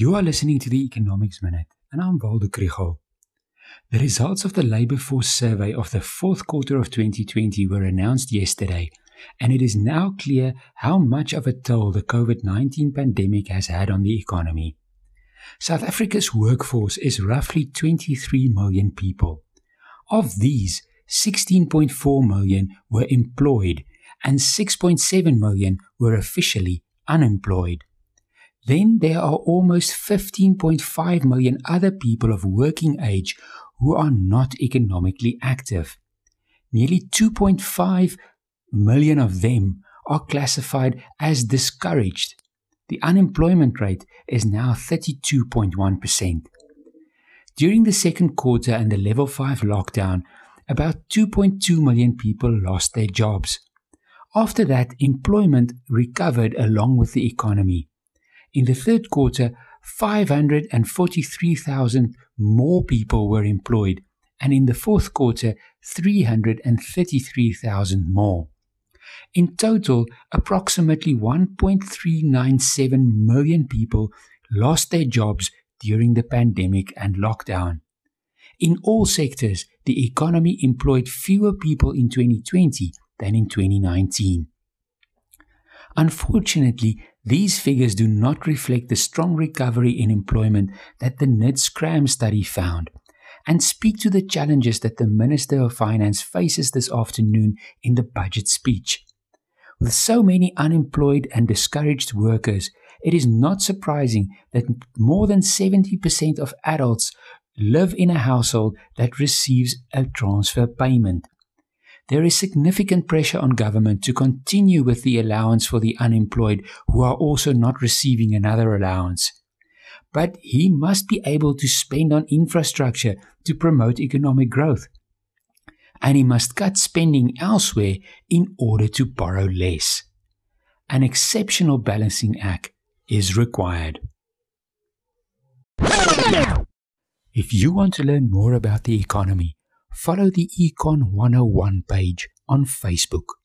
You are listening to the Economics Minute, and I'm Waldo Krugell. The results of the labor force survey of the fourth quarter of 2020 were announced yesterday, and it is now clear how much of a toll the COVID 19 pandemic has had on the economy. South Africa's workforce is roughly 23 million people. Of these, 16.4 million were employed and 6.7 million were officially unemployed. Then there are almost 15.5 million other people of working age who are not economically active. Nearly 2.5 million of them are classified as discouraged. The unemployment rate is now 32.1%. During the second quarter and the level 5 lockdown, about 2.2 million people lost their jobs. After that, employment recovered along with the economy. In the third quarter, 543,000 more people were employed, and in the fourth quarter, 333,000 more. In total, approximately 1.397 million people lost their jobs during the pandemic and lockdown. In all sectors, the economy employed fewer people in 2020 than in 2019. Unfortunately, these figures do not reflect the strong recovery in employment that the NIDS-CRAM study found and speak to the challenges that the Minister of Finance faces this afternoon in the budget speech. With so many unemployed and discouraged workers, it is not surprising that more than 70% of adults live in a household that receives a transfer payment. There is significant pressure on government to continue with the allowance for the unemployed who are also not receiving another allowance. But he must be able to spend on infrastructure to promote economic growth. And he must cut spending elsewhere in order to borrow less. An exceptional balancing act is required. If you want to learn more about the economy, follow the Econ 101 page on Facebook.